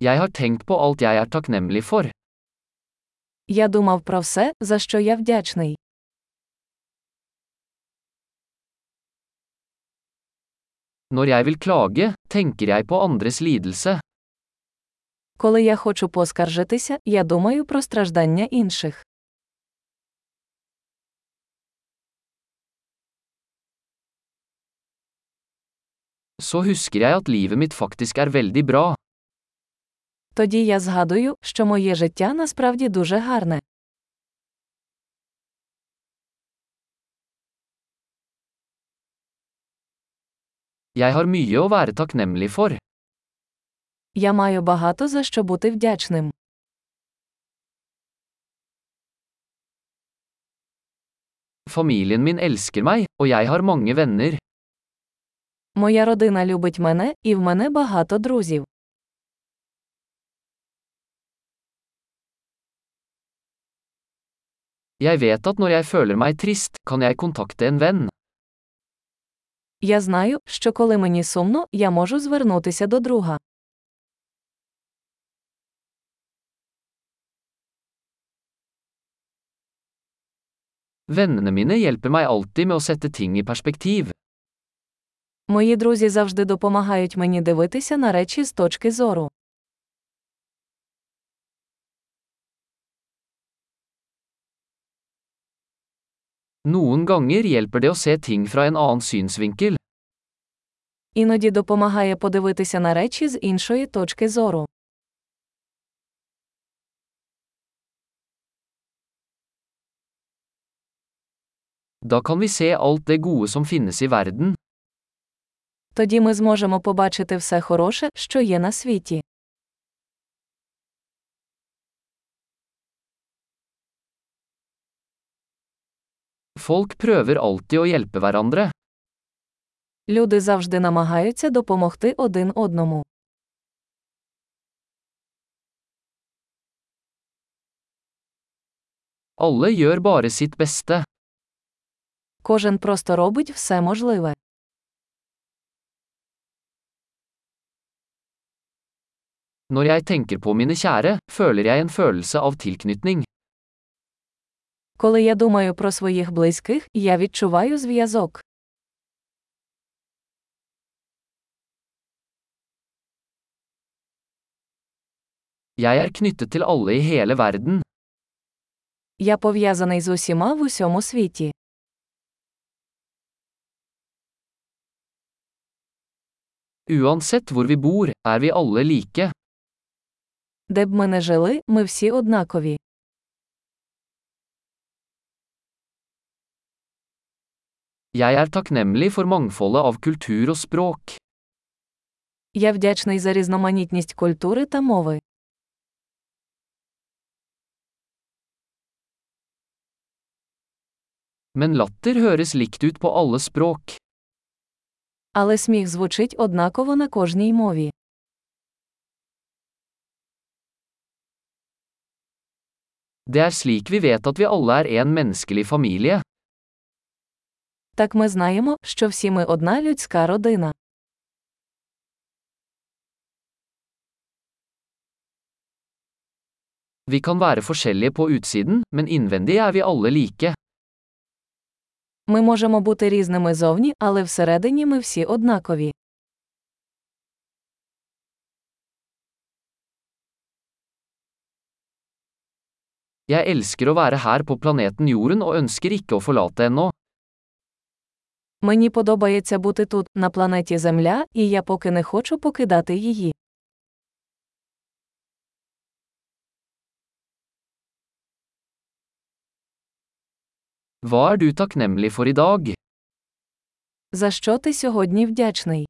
Jeg har tenkt på alt jeg er takknemlig for. Я думав про все, за що я вдячний. Når jeg vil klage, tenker jeg på andres lidelse. Коли я хочу поскаржитися, я думаю про страждання інших. Så husker jeg at livet mitt faktisk er veldig bra. Тоді я згадую, що моє життя насправді дуже гарне. Jeg har mye å være takknemlig for. Я маю багато за що бути вдячним. Familien min elsker meg, og jeg har mange venner. Моя родина любить мене, і в мене багато друзів. Jeg vet at når jeg føler meg trist, kan jeg kontakte en venn. Я знаю, що коли мені сумно, я можу звернутися до друга. Vennene mine hjelper meg alltid med å sette ting i perspektiv. Мої друзі завжди допомагають мені дивитися на речі з точки зору. Noen ganger hjelper det å se ting fra en annen synsvinkel. Іноді допомагає подивитися на речі з іншої точки зору. Da kan vi se alt det gode som finnes i verden. Тоді ми зможемо побачити все хороше, що є на світі. Folk prøver alltid å hjelpe hverandre. Люди завжди намагаються допомогти один одному. Alle gjør bare sitt beste. Кожен просто робить все можливе. Når jeg tenker på mine kjære, føler jeg en følelse av tilknytning. Коли я думаю про своїх близьких, я відчуваю зв'язок. Jeg er knyttet til alle i hele verden. Я пов'язаний з усіма в усьому світі. Uansett hvor vi bor, er vi alle like. Де б ми не жили, ми всі однакові. Jeg er takknemlig for mangfoldet av kultur og språk. Я вдячний за різноманітність культури та мови. Men latter høres likt ut på alle språk. Але сміх звучить однаково на кожній мові. Det er slik vi vet at vi alle er en menneskelig familie. Так ми знаємо, що всі ми одна людська родина. Vi kan være forskjellige på utsiden, men innvendig er vi alle like. Ми можемо бути різними зовні, але всередині ми всі однакові. Jeg elsker å være her på planeten Jorden og ønsker ikke å forlate ennå. Мені подобається бути тут, на планеті Земля, і я поки не хочу покидати її. Hva er du takknemlig for i dag? За що ти сьогодні вдячний?